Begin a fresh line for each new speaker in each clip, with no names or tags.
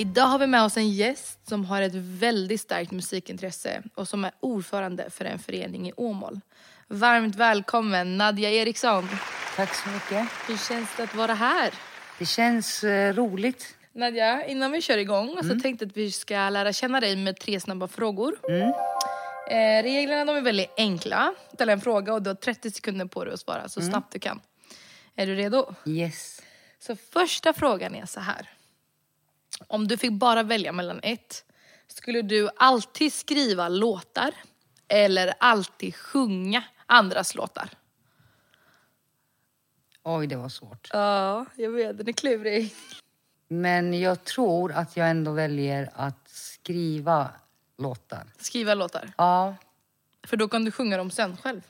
Idag har vi med oss en gäst som har ett väldigt starkt musikintresse och som är ordförande för en förening i Åmål. Varmt välkommen Nadja Eriksson.
Tack så mycket.
Hur känns det att vara här?
Det känns eh, roligt.
Nadja, innan vi kör igång så tänkte att vi ska lära känna dig med tre snabba frågor. Eh, reglerna de är väldigt enkla. Ställa en fråga och du har 30 sekunder på dig att svara så snabbt du kan. Är du redo?
Yes.
Så första frågan är så här. Om du fick bara välja mellan ett, skulle du alltid skriva låtar eller alltid sjunga andras låtar?
Oj, det var svårt.
Ja, jag vet. Den är klurig.
Men jag tror att jag ändå väljer att skriva låtar.
Skriva låtar.
Ja.
För då kan du sjunga dem sen själv.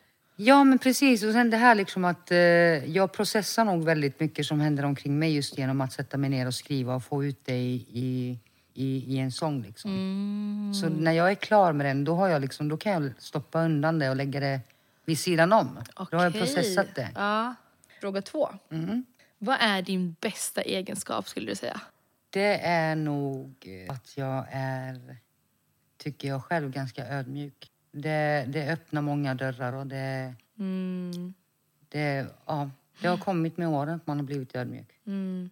Ja, men precis. Och sen det här liksom att eh, jag processar nog väldigt mycket som händer omkring mig just genom att sätta mig ner och skriva och få ut det i, i, i, i en sång liksom. Så när jag är klar med den, då, har jag liksom, då kan jag stoppa undan det och lägga det vid sidan om. Då har jag processat det.
Ja. Fråga två. Vad är din bästa egenskap skulle du säga?
Det är nog att jag är, tycker jag själv, ganska ödmjuk. Det, det öppnar många dörrar och det,
Mm.
det, ja, det har kommit med åren att man har blivit ödmjuk.
Mm.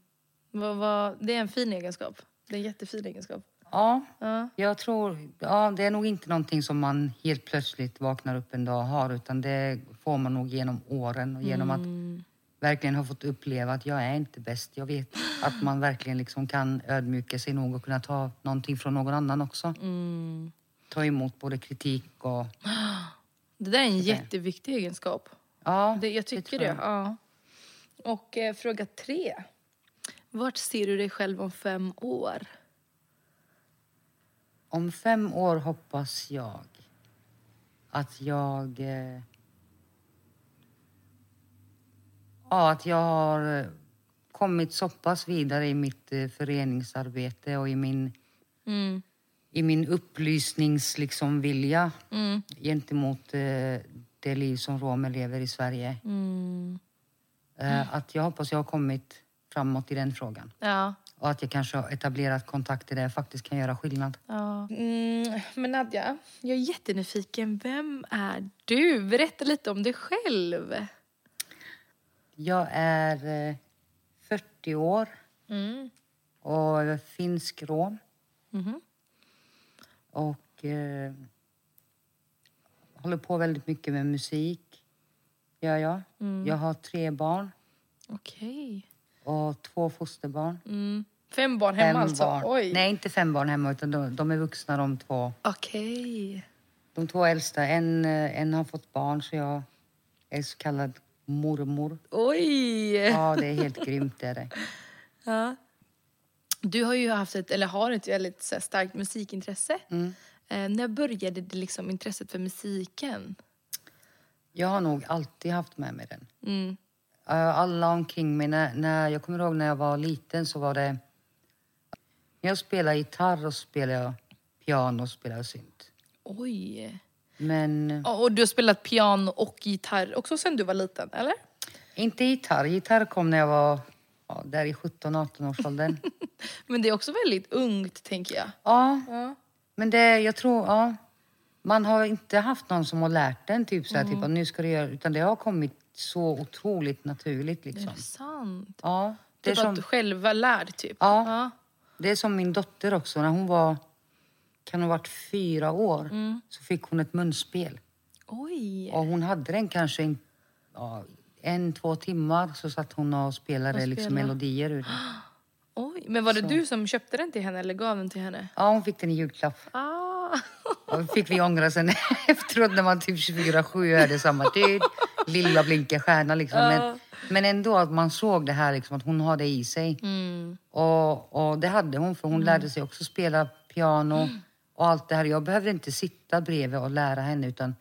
Vad, vad, det är en fin egenskap. Det är en jättefin egenskap.
Ja,
Ja.
jag tror, ja, det är nog inte någonting som man helt plötsligt vaknar upp en dag och har utan det får man nog genom åren och genom att verkligen ha fått uppleva att jag är inte bäst. Jag vet att man verkligen liksom kan ödmjuka sig nog och kunna ta någonting från någon annan också.
Mm.
Ta emot både kritik och
Det där är en jätteviktig egenskap.
Ja,
Det, jag tycker det.
jag.
Ja. Och eh, fråga tre. Vart ser du dig själv om fem år?
Om fem år hoppas jag att jag... Eh, ja, att jag har eh, kommit så pass vidare i mitt eh, föreningsarbete och i min,
Mm.
I min upplysnings liksom, vilja
Mm.
gentemot eh, det liv som romer lever i Sverige.
Mm.
Eh, att jag hoppas jag har kommit framåt i den frågan.
Ja.
Och att jag kanske har etablerat kontakter där jag faktiskt kan göra skillnad.
ja. Mm. Men Nadja, jag är jättenyfiken. Vem är du? Berätta lite om dig själv.
Jag är eh, 40 år
Mm.
och finsk rom.
Mhm.
Och eh, håller på väldigt mycket med musik. Gör jag. Jag har tre barn
Okej.
och två fosterbarn.
Mm. Fem barn hemma
Fem
alltså?
barn.
Oj.
Nej, inte fem barn hemma utan de, de är vuxna de två.
Okej.
De två äldsta, en, eh, en har fått barn så jag är så kallad mormor.
Oj!
Ja, det är helt grymt det är det.
Ja. Du har ju haft ett, eller har ett väldigt så här, starkt musikintresse.
Mm.
Eh, när började det liksom intresset för musiken?
Jag har nog alltid haft med mig den.
Mm.
Eh, alla omkring mig. När, när, jag kommer ihåg när jag var liten så var det... När jag spelade gitarr och spelade piano och spelade synt.
Oj.
Men
Och du har spelat piano och gitarr också sen du var liten, eller?
inte gitarr. Gitarr kom när jag var ja, där i 17-18 års åldern.
Men det är också väldigt ungt, tänker jag.
ja,
Ja.
men det, jag tror... Ja, man har inte haft någon som har lärt en typ så här, typ att nu ska du göra... Utan det har kommit så otroligt naturligt
Det
liksom.
är sant.
Ja, det är
Typ
som...
att själva lär, typ.
Ja.
ja.
Det är som min dotter också. När hon var, kan ha varit fyra år, så fick hon ett munspel.
Oj.
Och hon hade den kanske en, ja, en två timmar så satt hon och spelade
Och
liksom
spelade.
melodier ur den.
Oj. Men var det du som köpte den till henne eller gav den till henne?
Ja, hon fick den i julklapp.
Ah.
Och fick vi ångra sen efteråt när man typ 24-7 hade samma tid. lilla blinka stjärna liksom. Men,
Ja.
men ändå att man såg det här liksom, att hon har det i sig.
Mm.
Och, och det hade hon för hon lärde sig också spela piano
Mm.
och allt det här. Jag behövde inte sitta bredvid och lära henne utan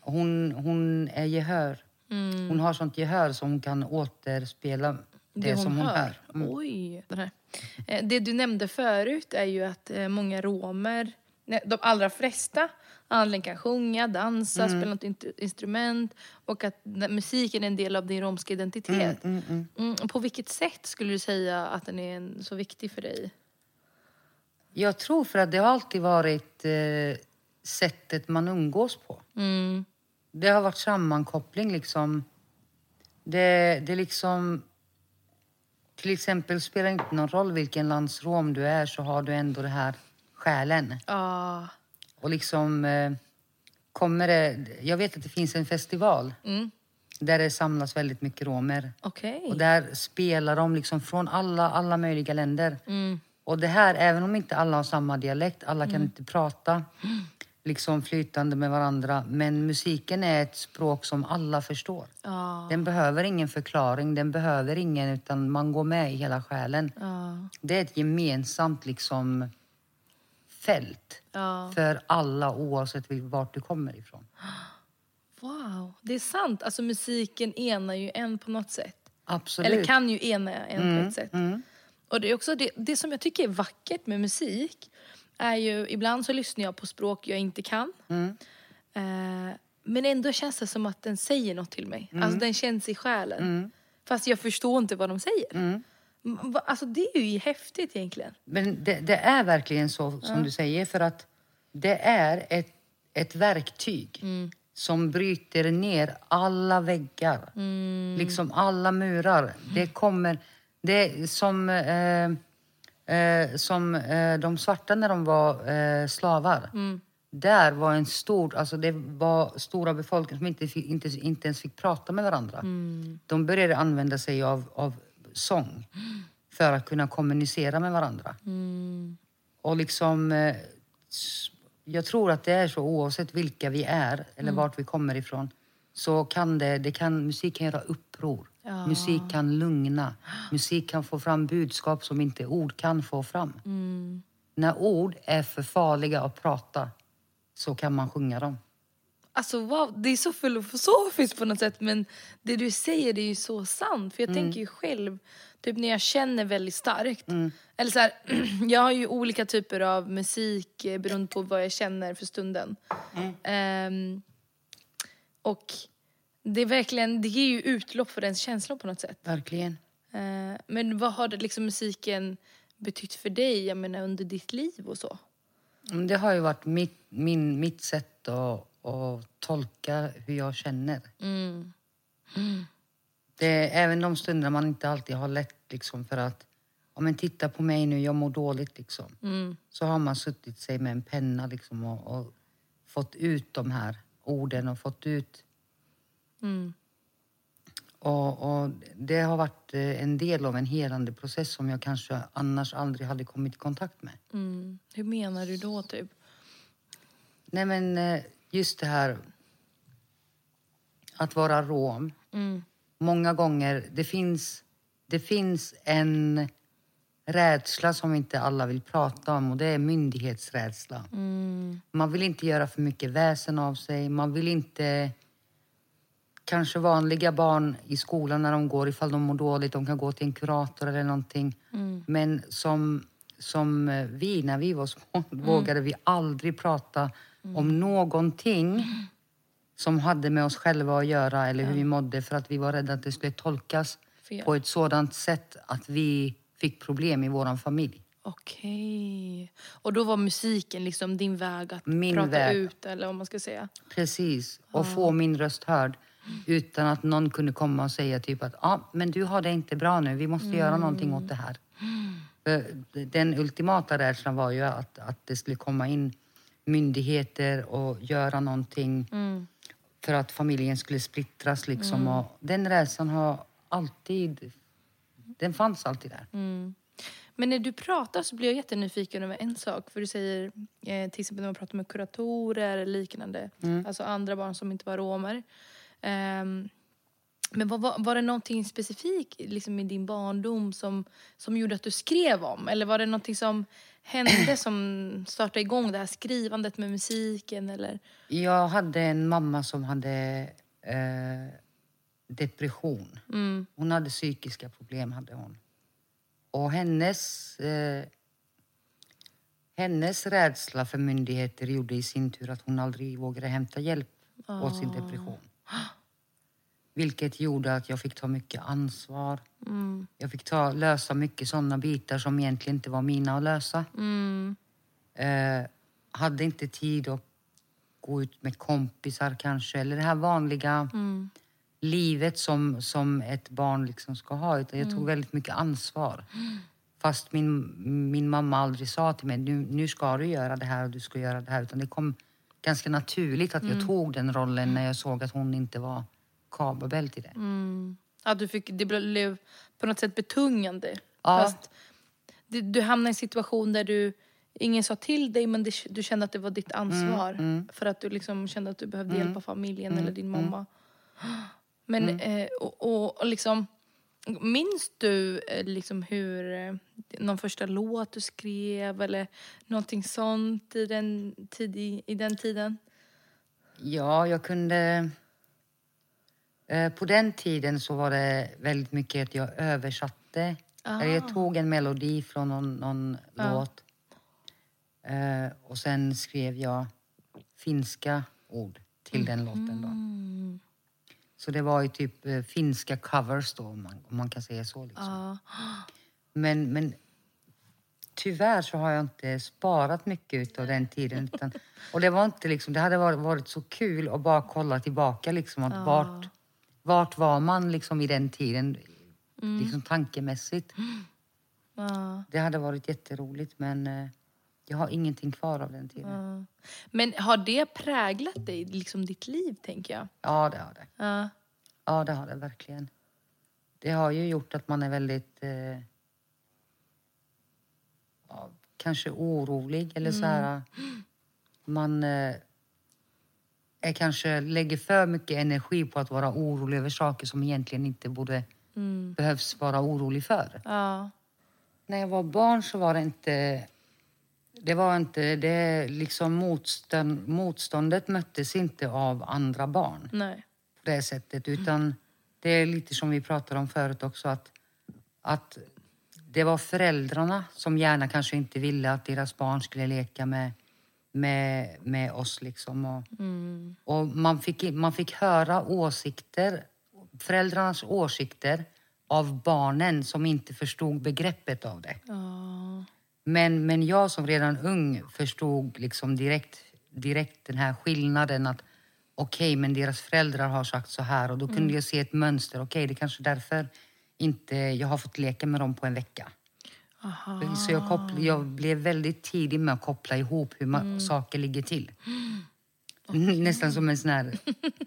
hon, hon är gehör.
Mm.
Hon har sånt gehör som hon kan återspela det, som hon hör. Mm.
Oj. Eh, Det du nämnde förut är ju att eh, många romer, de allra flesta, antagligen kan sjunga, dansa,
Mm.
spela något instrument och att musiken är en del av din romska identitet. Mm, På vilket sätt skulle du säga att den är en, så viktig för dig?
Jag tror för att det har alltid varit eh, sättet man umgås på.
Mm.
Det har varit sammankoppling liksom. Det, det liksom... Till exempel spelar det inte någon roll vilken lands rom du är så har du ändå det här själen.
Ja.
Och liksom eh, kommer det... Jag vet att det finns en festival
Mm.
där det samlas väldigt mycket romer.
Okej.
Och där spelar de liksom från alla, alla möjliga länder.
Mm.
Och det här, även om inte alla har samma dialekt, alla kan inte prata liksom flytande med varandra. Men musiken är ett språk som alla förstår.
Ja.
Den behöver ingen förklaring, den behöver ingen, utan man går med i hela själen.
Ja.
Det är ett gemensamt liksom fält
Ja.
för alla oavsett vart du kommer ifrån.
Wow, det är sant. Alltså musiken enar ju en på något sätt.
Absolut.
Eller kan ju ena en på ett sätt.
mm.
Och det är också det, det som jag tycker är vackert med musik är ju, ibland så lyssnar jag på språk jag inte kan.
Mm.
Eh, men ändå känns det som att den säger något till mig.
Mm.
Alltså den känns i själen. Fast jag förstår inte vad de säger.
Mm.
Alltså det är ju häftigt egentligen.
Men det, det är verkligen så som du säger för att det är ett, ett verktyg som bryter ner alla väggar. Liksom alla murar. Det kommer... Det är som, eh, eh, som eh, de svarta när de var eh, slavar. Där var en stor, alltså det var stora befolkningar som inte, fick, inte, inte ens fick prata med varandra. De började använda sig av, av sång för att kunna kommunicera med varandra. Och liksom, eh, jag tror att det är så oavsett vilka vi är eller vart vi kommer ifrån. Så kan det, det kan, musik kan göra uppror.
Ja.
Musik kan lugna. Musik kan få fram budskap som inte ord kan få fram. När ord är för farliga att prata så kan man sjunga dem.
Alltså wow, det är så filosofiskt på något sätt men det du säger det är ju så sant. För jag tänker ju själv, typ när jag känner väldigt starkt. Eller så här, jag har ju olika typer av musik eh, beroende på vad jag känner för stunden. Ehm, och det är verkligen, det ger ju utlopp för den känslan på något sätt.
Verkligen.
Eh, men vad har det liksom musiken betytt för dig, jag menar under ditt liv och så?
Men Det har ju varit mitt, min, mitt sätt att, att tolka hur jag känner.
Mm.
Det även de stunder man inte alltid har lätt liksom för att ja, men titta på mig nu, jag mår dåligt liksom.
Mm.
Så har man suttit sig med en penna liksom och, och fått ut de här orden och fått ut...
Mm.
Och, och det har varit eh, en del av en helande process som jag kanske annars aldrig hade kommit i kontakt med.
Mm. Hur menar du då typ?
Nej men eh, just det här att vara rom.
Mm.
Många gånger, det finns, det finns en rädsla som inte alla vill prata om och det är myndighetsrädsla.
Mm.
Man vill inte göra för mycket väsen av sig. Man vill inte... Kanske vanliga barn i skolan när de går, ifall de mår dåligt, de kan gå till en kurator eller någonting. Men som, som eh, vi, när vi var små, vågade vi aldrig prata om någonting som hade med oss själva att göra eller hur vi mådde för att vi var rädda att det skulle tolkas
Fel.
på ett sådant sätt att vi fick problem i vår familj.
Okej. Och då var musiken liksom din väg att
Min
prata
väg.
ut eller vad man ska säga?
Precis, och få min röst hörd utan att någon kunde komma och säga typ att ah, men du har det inte bra nu, vi måste göra någonting åt det här. För den ultimata rädslan var ju att, att det skulle komma in myndigheter och göra någonting för att familjen skulle splittras liksom. Och den rädslan har alltid, den fanns alltid där.
Men när du pratar så blir jag jättenyfiken över en sak. För du säger eh, till exempel när man pratar med kuratorer eller liknande. Alltså andra barn som inte var romer. Ehm, Men var, var, var det någonting specifikt liksom, i din barndom som, som gjorde att du skrev om? Eller var det någonting som hände som startade igång det här skrivandet med musiken? Eller?
Jag hade en mamma som hade eh, depression.
Mm.
Hon hade psykiska problem. hade hon. Och hennes, eh, hennes rädsla för myndigheter gjorde i sin tur att hon aldrig vågade hämta hjälp åt sin depression. Vilket gjorde att jag fick ta mycket ansvar.
Mm.
Jag fick ta, lösa mycket sådana bitar som egentligen inte var mina att lösa.
Mm.
Eh, hade inte tid att gå ut med kompisar kanske. Eller det här vanliga
Mm.
livet som, som ett barn liksom ska ha. Utan jag tog väldigt mycket ansvar. Fast min, min mamma aldrig sa till mig, nu, nu ska du göra det här och du ska göra det här. Utan det kom ganska naturligt att jag tog den rollen när jag såg att hon inte var kapabel till det.
Mm. Ja, du fick, det blev på något sätt betungande.
Ja.
Fast du, du hamnade i en situation där du, ingen sa till dig men det, du kände att det var ditt ansvar.
Mm,
För att du liksom kände att du behövde hjälpa familjen eller din mamma. Men,
Mm.
eh, och, och, och liksom, minns du eh, liksom hur, eh, någon första låt du skrev eller någonting sånt i den, tid, i, den tiden?
Ja, jag kunde... Eh, på den tiden så var det väldigt mycket att jag översatte.
Ah.
Jag tog en melodi från någon, någon låt. Eh, och sen skrev jag finska ord till den låten. Då.
Mm.
Så det var ju typ eh, finska covers då, om man, om man kan säga så. Liksom.
Ja.
Men, men tyvärr så har jag inte sparat mycket av den tiden. Utan, och det var inte liksom, det hade varit, varit så kul att bara kolla tillbaka liksom att vart, vart var man liksom i den tiden, liksom tankemässigt.
Ja.
Det hade varit jätteroligt men eh, jag har ingenting kvar av den tiden.
Ja. Men har det präglat dig, liksom ditt liv, tänker jag?
Ja, det har det.
Ja.
Ja, det har det verkligen. Det har ju gjort att man är väldigt... Eh, ja, kanske orolig eller så här. Man eh, är kanske lägger för mycket energi på att vara orolig över saker som egentligen inte borde behövs vara orolig för.
Ja.
När jag var barn så var det inte... Det var inte... Det liksom motstånd, motståndet möttes inte av andra barn
Nej.
på det sättet. Utan det är lite som vi pratade om förut också att, att det var föräldrarna som gärna kanske inte ville att deras barn skulle leka med, med, med oss. Liksom. Och, och man, fick, man fick höra åsikter, föräldrarnas åsikter av barnen som inte förstod begreppet av det.
Ja.
Men, men jag som redan ung förstod liksom direkt, direkt den här skillnaden att okej, men deras föräldrar har sagt så här och då kunde jag se ett mönster. Okej, det är kanske därför inte jag har fått leka med dem på en vecka.
Aha.
Så jag, koppl- jag blev väldigt tidig med att koppla ihop hur man, saker ligger till. Nästan som en sån här,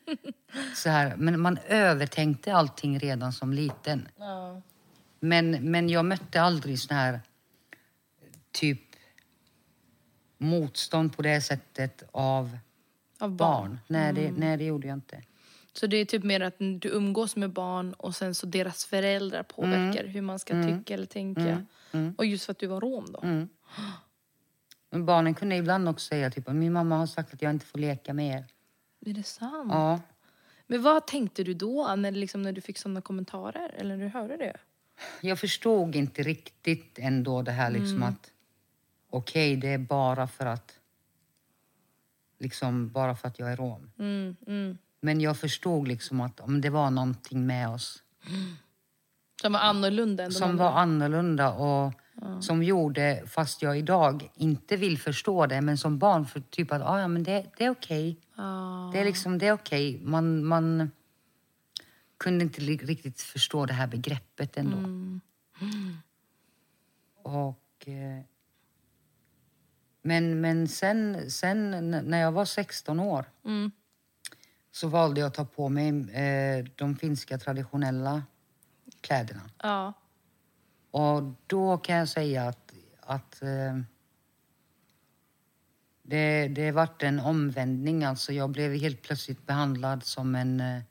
så här... Men man övertänkte allting redan som liten.
Ja.
Men, men jag mötte aldrig sån här typ motstånd på det sättet av
Av barn.
barn. Nej, det, nej, det gjorde jag inte.
Så det är typ mer att du umgås med barn och sen så deras föräldrar påverkar hur man ska tycka eller tänka. Och just för att du var rom då.
Men barnen kunde ibland också säga typ min mamma har sagt att jag inte får leka med er.
Är det sant?
Ja,
Men vad tänkte du då när, liksom, när du fick sådana kommentarer? Eller när du hörde det?
jag förstod inte riktigt ändå det här liksom att okej, det är bara för att liksom bara för att jag är rom.
Mm, mm.
Men jag förstod liksom att om det var någonting med oss
Som var annorlunda än
som
andra?
var annorlunda och som gjorde, fast jag idag inte vill förstå det, men som barn för typ att ah, ja, men det, det är okej.
Ja.
Det är liksom, det är okej. Man, man kunde inte riktigt förstå det här begreppet ändå. Och... Eh, men, men sen, sen när jag var 16 år
Mm.
så valde jag att ta på mig eh, de finska traditionella kläderna.
Ja.
Och då kan jag säga att, att eh, det, det vart en omvändning. Alltså jag blev helt plötsligt behandlad som en eh,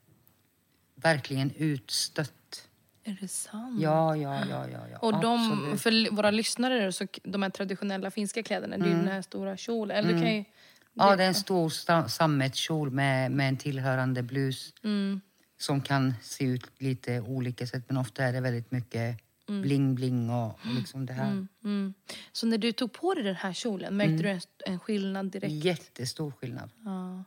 verkligen utstött.
Är det sant?
Ja, ja, ja, ja. ja.
Och de,
absolut.
för våra lyssnare, så de här traditionella finska kläderna, det är ju den här stora kjolen. Eller du kan ju...
Mm. Ja, det är en stor sammetskjol med, med en tillhörande blus.
Mm.
Som kan se ut lite olika sätt, men ofta är det väldigt mycket bling-bling och, och liksom det här.
Mm. Så när du tog på dig den här kjolen, märkte du en, en skillnad direkt?
Jättestor skillnad.
Ja.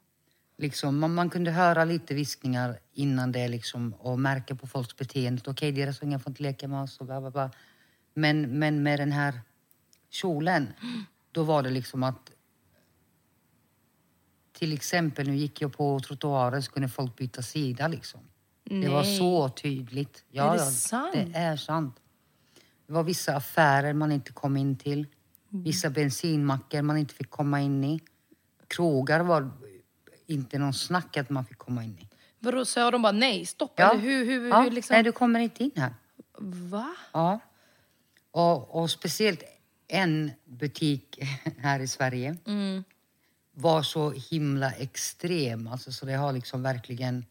Liksom, man, man kunde höra lite viskningar innan det liksom, och märka på folks beteende. Okej, deras ungar får inte leka med oss och bla bla bla. Men, men med den här kjolen, då var det liksom att till exempel, nu gick jag på trottoaren så kunde folk byta sida liksom. Det var så tydligt. Ja,
Är det
ja,
sant?
Det är sant. Det var vissa affärer man inte kom in till.
Mm.
Vissa bensinmackar man inte fick komma in i. Krogar var inte någon snack att man fick komma in i.
Vadå, sa de bara nej, stopp? Eller hur, hur,
ja.
hur liksom?
Nej, du kommer inte in här.
Va?
Ja. Och, och speciellt en butik här i Sverige
Mm.
var så himla extrem. Alltså, så det har liksom verkligen...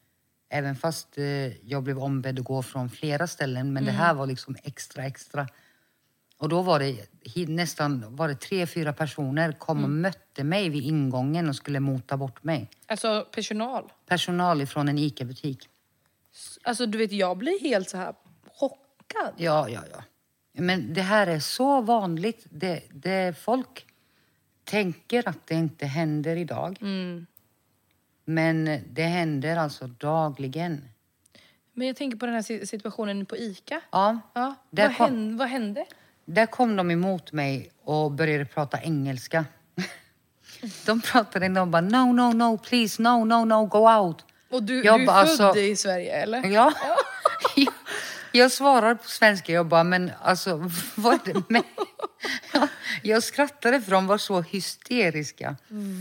Även fast eh, jag blev ombedd att gå från flera ställen, men det här var liksom extra, extra. Och då var det nästan var det tre, fyra personer kom och mötte mig vid ingången och skulle mota bort mig.
Alltså personal.
Personal ifrån en ICA-butik.
Alltså du vet, jag blir helt så här chockad.
Ja, ja, ja. Men det här är så vanligt. Det, det folk tänker att det inte händer idag.
Mm.
Men det händer alltså dagligen.
Men jag tänker på den här si- situationen på ICA.
Ja,
Ja, vad,
kom-
hände, vad hände?
Där kom de emot mig och började prata engelska. De pratade de bara no, no, no, please, no, no, no, go out.
Och du,
Jag
du är
bara,
född
alltså-
i Sverige, eller?
Ja. Jag- Jag svarar på svenska. Jag bara, men alltså, vad är det med... Jag skrattade för de var så hysteriska.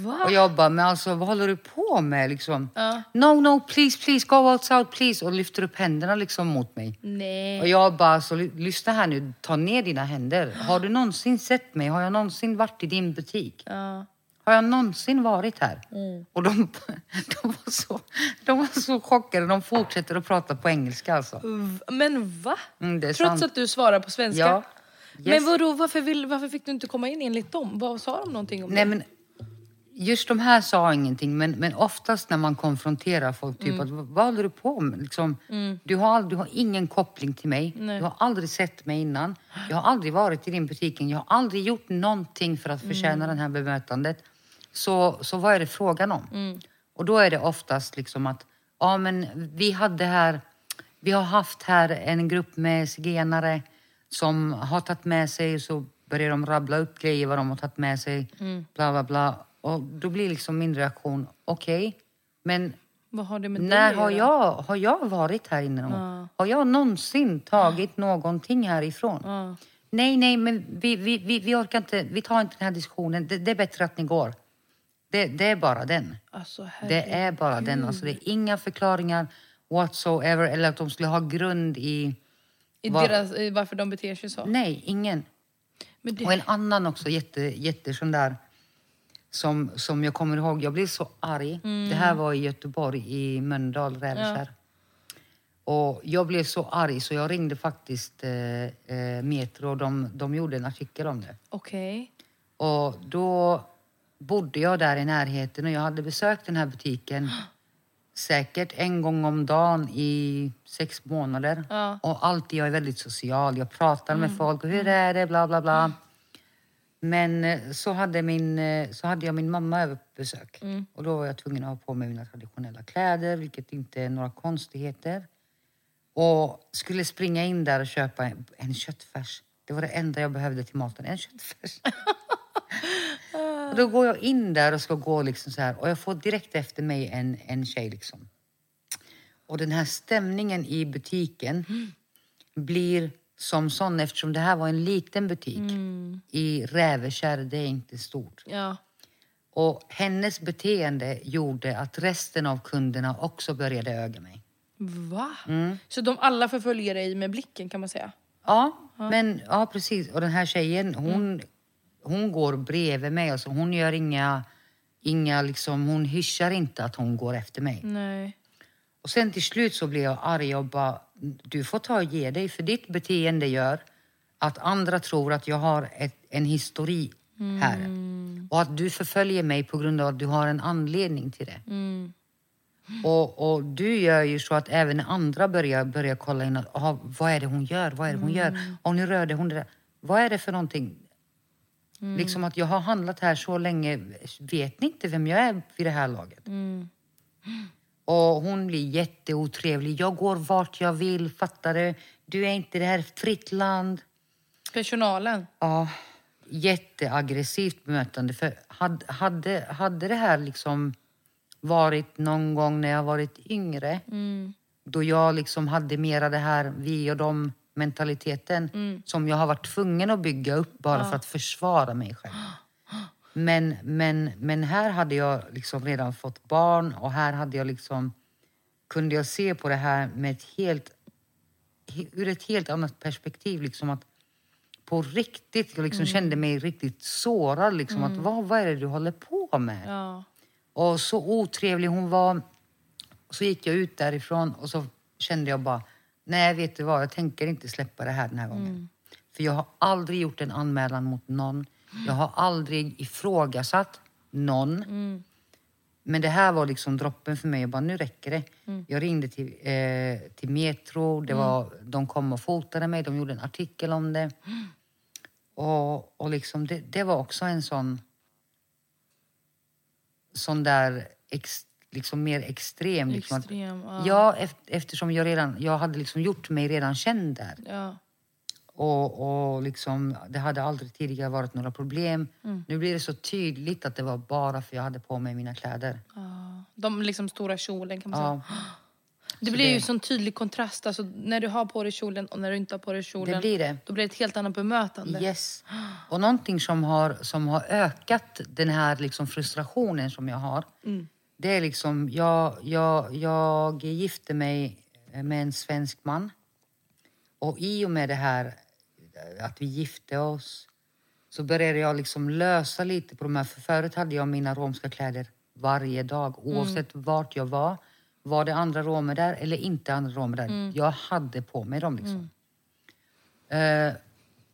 Va?
Och jag bara, men alltså vad håller du på med liksom?
Ja.
No, no, please, please, go outside, please. Och lyfter upp händerna liksom mot mig.
Nej.
Och jag bara, så ly- lyssna här nu, ta ner dina händer. Har du någonsin sett mig? Har jag någonsin varit i din butik?
Ja.
Har jag någonsin varit här?
Mm.
Och de, de, var så, de var så chockade. De fortsätter att prata på engelska alltså.
Men va?
Mm,
Trots
sant.
att du svarar på svenska?
Ja.
Men
Yes.
vadå, varför, vill, varför fick du inte komma in enligt dem? Vad sa de någonting om
Nej,
det?
men just de här sa ingenting, men, men oftast när man konfronterar folk, typ
Mm.
att vad, håller du på med? Liksom, du, har, ald- du har ingen koppling till mig.
Nej.
Du har aldrig sett mig innan. Jag har aldrig varit i din butiken. Jag har aldrig gjort någonting för att förtjäna
Mm.
det här bemötandet. Så, så vad är det frågan om?
Mm.
Och då är det oftast liksom att, ja men vi hade här, vi har haft här en grupp med zigenare som har tagit med sig, så börjar de rabbla upp grejer vad de har tagit med sig,
Mm.
bla bla bla. Och då blir liksom min reaktion, okej, men
Vad har det med
när har jag, har jag varit här inne någon gång? Har jag någonsin tagit någonting härifrån?
Ja.
Nej, nej, men vi, vi, vi, vi orkar inte, vi tar inte den här diskussionen. Det, det är bättre att ni går. Det, det är bara den.
Alltså,
Det är bara den. Alltså, det är inga förklaringar whatsoever eller att de skulle ha grund i...
I
vad-
deras, i varför de beter sig så?
Nej, ingen.
Det,
Och en annan också, jätte, jätte sån där, som, som jag kommer ihåg, jag blev så arg. Det här var i Göteborg, i Mölndal, Rävekärr. Och jag blev så arg så jag ringde faktiskt eh, eh, Metro och de, de gjorde en artikel om det.
Okej.
Och då bodde jag där i närheten och jag hade besökt den här butiken säkert en gång om dagen i sex månader.
Ja.
Och alltid, jag är väldigt social, jag pratar med folk hur är det, bla bla bla. Men eh, så hade, min, eh, så hade jag min mamma över på besök. Och då var jag tvungen att ha på mig mina traditionella kläder, vilket inte är några konstigheter. Och skulle springa in där och köpa en, en köttfärs. Det var det enda jag behövde till maten, en köttfärs. och då går jag in där och ska gå liksom så här och jag får direkt efter mig en, en tjej liksom. Och den här stämningen i butiken blir som sån eftersom det här var en liten butik i Rävekärr, det är inte stort.
Ja.
Och hennes beteende gjorde att resten av kunderna också började öga mig.
Va?
Mm.
Så de alla förföljer dig med blicken kan man säga?
Ja, men ja precis. Och den här tjejen, hon, hon går bredvid mig. Alltså, hon gör inga, inga liksom, hon hyschar inte att hon går efter mig.
Nej.
Och sen till slut så blev jag arg och bara, du får ta och ge dig för ditt beteende gör att andra tror att jag har ett, en histori här. Och att du förföljer mig på grund av att du har en anledning till det. Och, och du gör ju så att även andra börjar, börjar kolla in. Att, aha, vad är det hon gör? Vad är det hon gör? Och nu rörde hon det där. Vad är det för någonting? Liksom att jag har handlat här så länge. Vet ni inte vem jag är vid det här laget? Och hon blir jätteotrevlig. Jag går vart jag vill, fattar du? Du är inte det här fritt land.
Personalen.
Ja, jätteaggressivt bemötande. För hade, hade, hade det här liksom varit någon gång när jag varit yngre då jag liksom hade mera det här vi och dem mentaliteten som jag har varit tvungen att bygga upp bara för att försvara mig själv. Men, men, men här hade jag liksom redan fått barn och här hade jag liksom kunde jag se på det här med ett helt, he- ur ett helt annat perspektiv. Liksom att på riktigt, jag liksom kände mig riktigt sårad. Liksom att, vad, vad är det du håller på med?
Ja.
Och så otrevlig hon var. Så gick jag ut därifrån och så kände jag bara, nej vet du vad, jag tänker inte släppa det här den här gången. För jag har aldrig gjort en anmälan mot någon. Jag har aldrig ifrågasatt någon. Men det här var liksom droppen för mig. Jag bara, nu räcker det. Jag ringde till, eh, till Metro. Det var, De kom och fotade mig. De gjorde en artikel om det. Och, och liksom det, det var också en sån... Sån där ex, liksom mer extrem. Liksom att-
Extrem, ja.
ja, eft- eftersom jag redan... Jag hade liksom gjort mig redan känd där.
Ja.
Och, och liksom, det hade aldrig tidigare varit några problem.
Mm.
Nu blir det så tydligt att det var bara för jag hade på mig mina kläder.
Ja. De liksom stora kjolen kan man
Ja,
säga. Det blir ju sån tydlig kontrast. Alltså, när du har på dig kjolen och när du inte har på dig kjolen.
det blir det.
Då blir det ett helt annat bemötande.
Yes. Och någonting som har, som har ökat den här liksom frustrationen som jag har.
Mm.
Det är liksom, jag, jag, jag gifte mig med en svensk man. Och i och med det här att vi gifte oss så började jag liksom lösa lite på de här. För förut hade jag mina romska kläder varje dag oavsett vart jag var. Var det andra romer där eller inte andra romer där? Jag hade på mig dem liksom. Eh,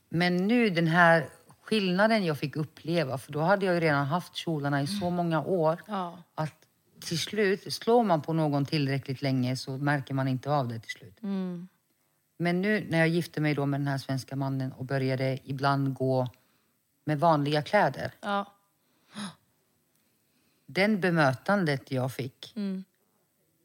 men nu den här skillnaden jag fick uppleva, för då hade jag ju redan haft kjolarna i så många år
Ja.
att till slut, slår man på någon tillräckligt länge så märker man inte av det till slut.
Mm.
Men nu när jag gifte mig då med den här svenska mannen och började ibland gå med vanliga kläder.
Ja.
Den bemötandet jag fick
Mm.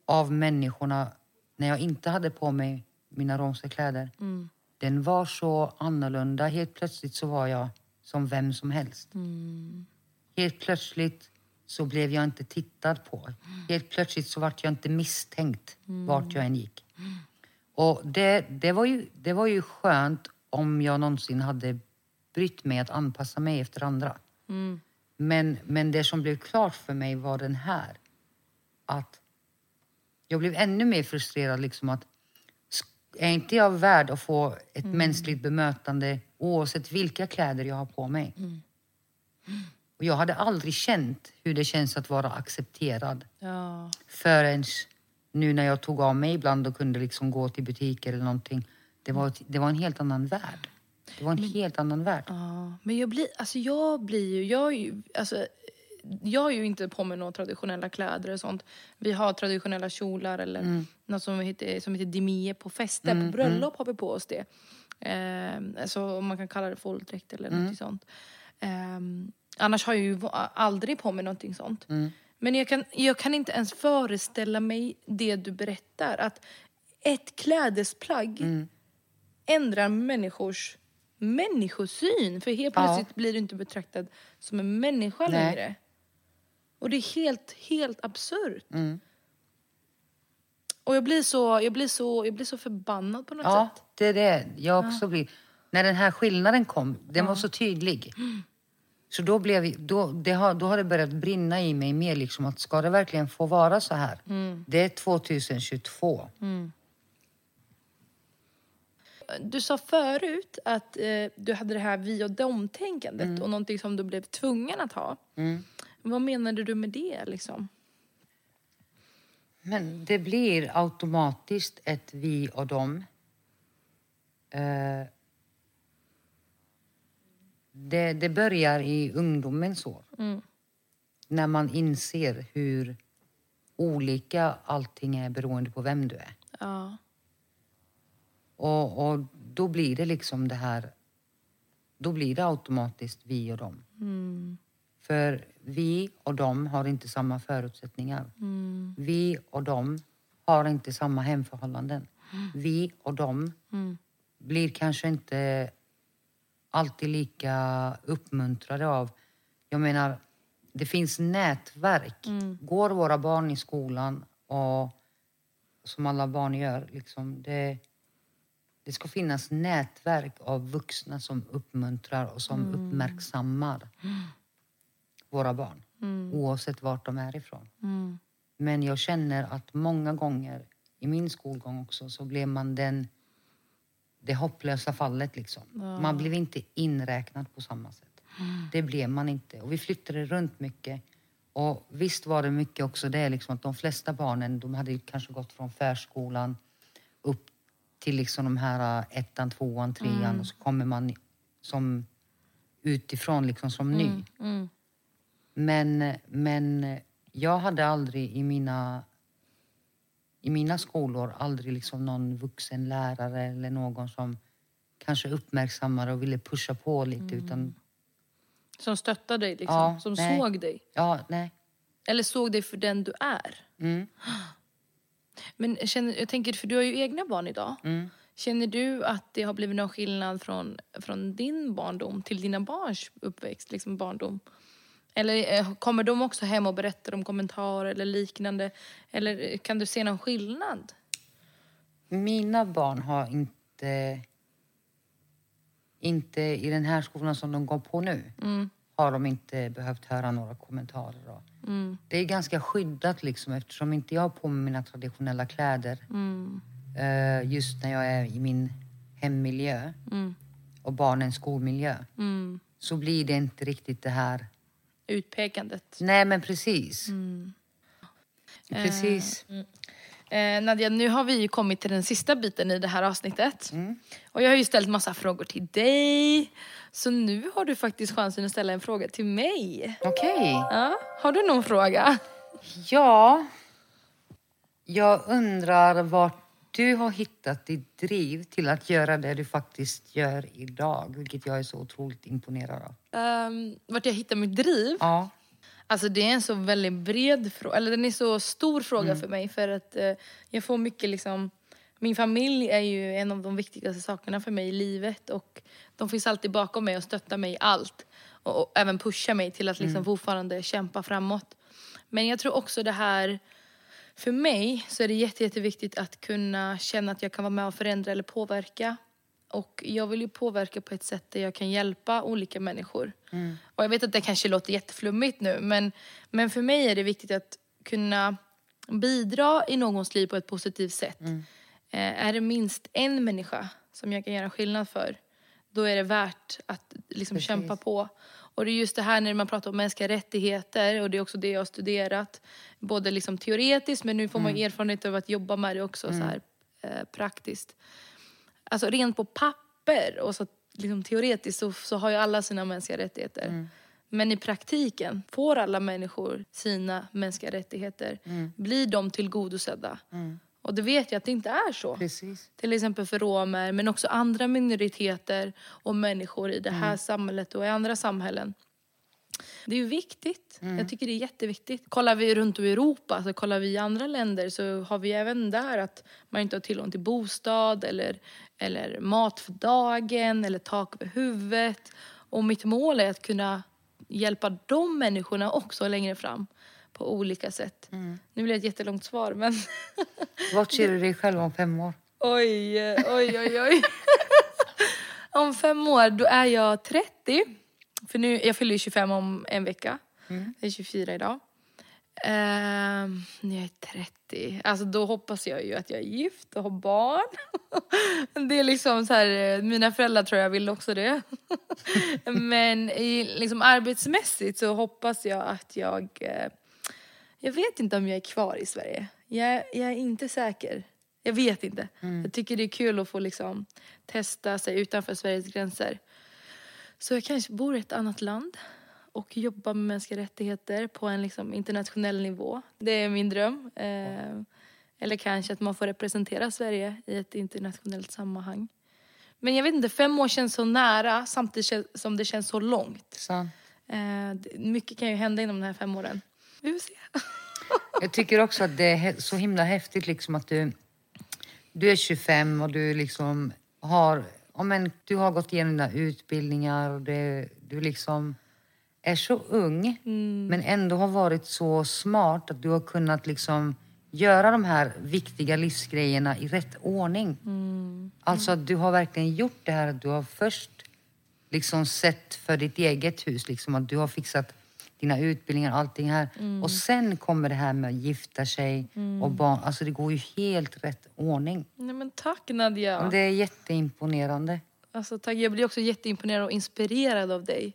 av människorna när jag inte hade på mig mina romska kläder.
Mm.
Den var så annorlunda. Helt plötsligt så var jag som vem som helst.
Mm.
Helt plötsligt så blev jag inte tittad på. Helt plötsligt så vart jag inte misstänkt vart jag än gick. Och det, det, var ju, det var ju skönt om jag någonsin hade brytt mig att anpassa mig efter andra.
Mm.
Men, men det som blev klart för mig var den här. Att jag blev ännu mer frustrerad. Liksom att, är inte jag värd att få ett mänskligt bemötande oavsett vilka kläder jag har på mig? Och jag hade aldrig känt hur det känns att vara accepterad
Ja.
förrän nu när jag tog av mig ibland och kunde liksom gå till butiker eller någonting. Det var, det var en helt annan värld. Det var en helt annan värld.
Ja, men jag blir, alltså jag blir ju, jag är ju, alltså jag har ju inte på mig några traditionella kläder och sånt. Vi har traditionella kjolar eller något som heter, som heter dimie på fester. på bröllop har vi på oss det. Eh, alltså om man kan kalla det folkdräkt eller något sånt. Eh, annars har jag ju aldrig på mig någonting sånt. Men jag kan, jag kan inte ens föreställa mig det du berättar. Att ett klädesplagg ändrar människors människosyn. För helt
Ja.
plötsligt blir du inte betraktad som en människa
Nej.
längre. Och det är helt, helt absurt.
Mm.
Och jag blir, så, jag, blir så, jag blir så förbannad på något
Ja,
sätt.
det är det jag också blir. När den här skillnaden kom, den var så tydlig. Så då, blev, då, det har, då har det börjat brinna i mig mer liksom att ska det verkligen få vara så här? Det är 2022.
Du sa förut att eh, du hade det här vi och dem-tänkandet
Mm.
och någonting som du blev tvungen att ha. Vad menade du med det liksom?
Men det blir automatiskt ett vi och dem. Eh, det, det börjar i ungdomens år. När man inser hur olika allting är beroende på vem du är.
Ja.
Och, och då blir det liksom det här... Då blir det automatiskt vi och dem. För vi och dem har inte samma förutsättningar. Vi och dem har inte samma hemförhållanden. Vi och dem blir kanske inte alltid lika uppmuntrade av... Jag menar, det finns nätverk. Går våra barn i skolan och som alla barn gör, liksom, det, det ska finnas nätverk av vuxna som uppmuntrar och som uppmärksammar våra barn. Oavsett vart de är ifrån. Men jag känner att många gånger i min skolgång också så blev man den det hopplösa fallet. Liksom. Man blev inte inräknad på samma sätt. Det blev man inte. Och vi flyttade runt mycket. Och visst var det mycket också det liksom, att de flesta barnen de hade kanske gått från förskolan upp till liksom de här äh, ettan, tvåan, trean och så kommer man som utifrån liksom som ny. Men, men jag hade aldrig i mina, i mina skolor aldrig liksom någon vuxen lärare eller någon som kanske uppmärksammade och ville pusha på lite. Utan,
Som stöttade dig, liksom.
Ja,
som
nej.
såg dig.
ja, nej.
Eller såg dig för den du är.
Mm.
Men känner, jag tänker, för du har ju egna barn idag.
Mm.
Känner du att det har blivit någon skillnad från, från din barndom till dina barns uppväxt, liksom barndom? Eller eh, kommer de också hem och berättar om kommentarer eller liknande? Eller kan du se någon skillnad?
Mina barn har inte... Inte i den här skolan som de går på nu har de inte behövt höra några kommentarer. Och Det är ganska skyddat liksom eftersom inte jag har på mig mina traditionella kläder eh, just när jag är i min hemmiljö och barnens skolmiljö så blir det inte riktigt det här...
Utpekandet.
Nej, men precis. Precis.
Eh, Nadja, nu har vi kommit till den sista biten i det här avsnittet. Och jag har ju ställt massa frågor till dig. Så nu har du faktiskt chansen att ställa en fråga till mig.
Okej.
Ja, har du någon fråga?
Ja, jag undrar vart du har hittat ditt driv till att göra det du faktiskt gör idag, vilket jag är så otroligt imponerad av.
Um, vart jag hittar mitt driv?
Ja,
Alltså det är en så väldigt bred fråga, eller den är så stor fråga
Mm.
för mig för att eh, jag får mycket liksom min familj är ju en av de viktigaste sakerna för mig i livet och de finns alltid bakom mig och stöttar mig i allt. Och, och även pushar mig till att liksom
Mm.
fortfarande kämpa framåt. Men jag tror också det här, för mig så är det jätte, jätteviktigt att kunna känna att jag kan vara med och förändra eller påverka. Och jag vill ju påverka på ett sätt där jag kan hjälpa olika människor. Och jag vet att det kanske låter jätteflummigt nu, men, men för mig är det viktigt att kunna bidra i någons liv på ett positivt sätt. Eh, är det minst en människa som jag kan göra skillnad för, då är det värt att liksom
Precis.
kämpa på. Och det är just det här när man pratar om mänskliga rättigheter och det är också det jag har studerat. Både liksom teoretiskt men nu får man ju erfarenhet av att jobba med det också så här eh, praktiskt. Alltså rent på papper och så liksom teoretiskt så, så har ju alla sina mänskliga rättigheter. Men i praktiken får alla människor sina mänskliga rättigheter. Blir de tillgodosedda? Och det vet jag att det inte är så.
precis.
Till exempel för romer, men också andra minoriteter och människor i det här samhället och i andra samhällen. Det är viktigt. Jag tycker det är jätteviktigt. Kollar vi runt i Europa, så kollar vi i andra länder så har vi även där att man inte har tillgång till bostad eller, eller mat för dagen eller tak över huvudet. Och mitt mål är att kunna hjälpa de människorna också längre fram på olika sätt. Nu blir det ett jättelångt svar men
Vart ser du dig själv om fem år?
Oj, eh, oj, oj, oj. om fem år, då är jag 30. För nu, jag fyller ju 25 om en vecka. Jag är 24 idag. Ehm, när jag är 30, alltså då hoppas jag ju att jag är gift och har barn. det är liksom så här, eh, mina föräldrar tror jag vill också det. Men i, liksom arbetsmässigt så hoppas jag att jag, eh, jag vet inte om jag är kvar i Sverige. Jag, jag är inte säker. Jag vet inte.
Mm.
Jag tycker det är kul att få liksom testa sig utanför Sveriges gränser. Så jag kanske bor i ett annat land och jobbar med mänskliga rättigheter på en liksom internationell nivå. Det är min dröm. Eh, eller kanske att man får representera Sverige i ett internationellt sammanhang. Men jag vet inte, fem år känns så nära samtidigt som det känns så långt.
Sant.
Eh, mycket kan ju hända inom de här fem åren. Vi får se.
Jag tycker också att det är så himla häftigt liksom att du, du är 25 och du liksom har, men, du har gått igenom dina utbildningar och det, du liksom är så ung men ändå har varit så smart att du har kunnat liksom göra de här viktiga livsgrejerna i rätt ordning. Alltså att du har verkligen gjort det här du har först liksom sett för ditt eget hus, liksom att du har fixat dina utbildningar och allting här. Och sen kommer det här med att gifta sig och barn. Alltså det går ju helt rätt ordning.
Nej men tack Nadja.
Det är jätteimponerande.
Alltså, tack. Jag blir också jätteimponerad och inspirerad av dig.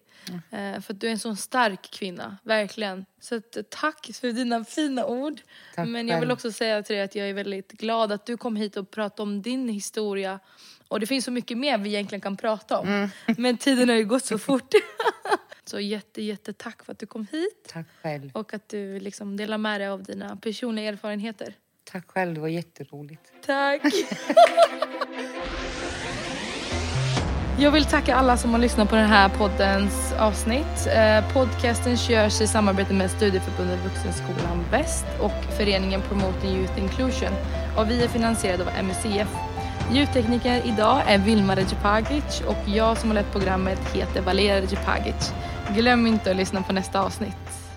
Eh, för att du är en sån stark kvinna, verkligen. Så att, eh, tack för dina fina ord.
Tack
Men jag vill också säga till dig att jag är väldigt glad att du kom hit och pratade om din historia. Och det finns så mycket mer vi egentligen kan prata om.
Mm.
Men tiden har ju gått så fort. så jätte, jätte tack för att du kom hit.
Tack själv.
Och att du liksom delar med dig av dina personliga erfarenheter.
Tack själv, det var jätteroligt.
Tack! Jag vill tacka alla som har lyssnat på den här poddens avsnitt. Eh, podcasten görs i samarbete med Studieförbundet Vuxenskolan Väst och föreningen Promoting Youth Inclusion. Och vi är finansierade av MUCF. Ljudtekniker idag är Vilma Regepagic och jag som har lett programmet heter Valeria Regepagic. Glöm inte att lyssna på nästa avsnitt.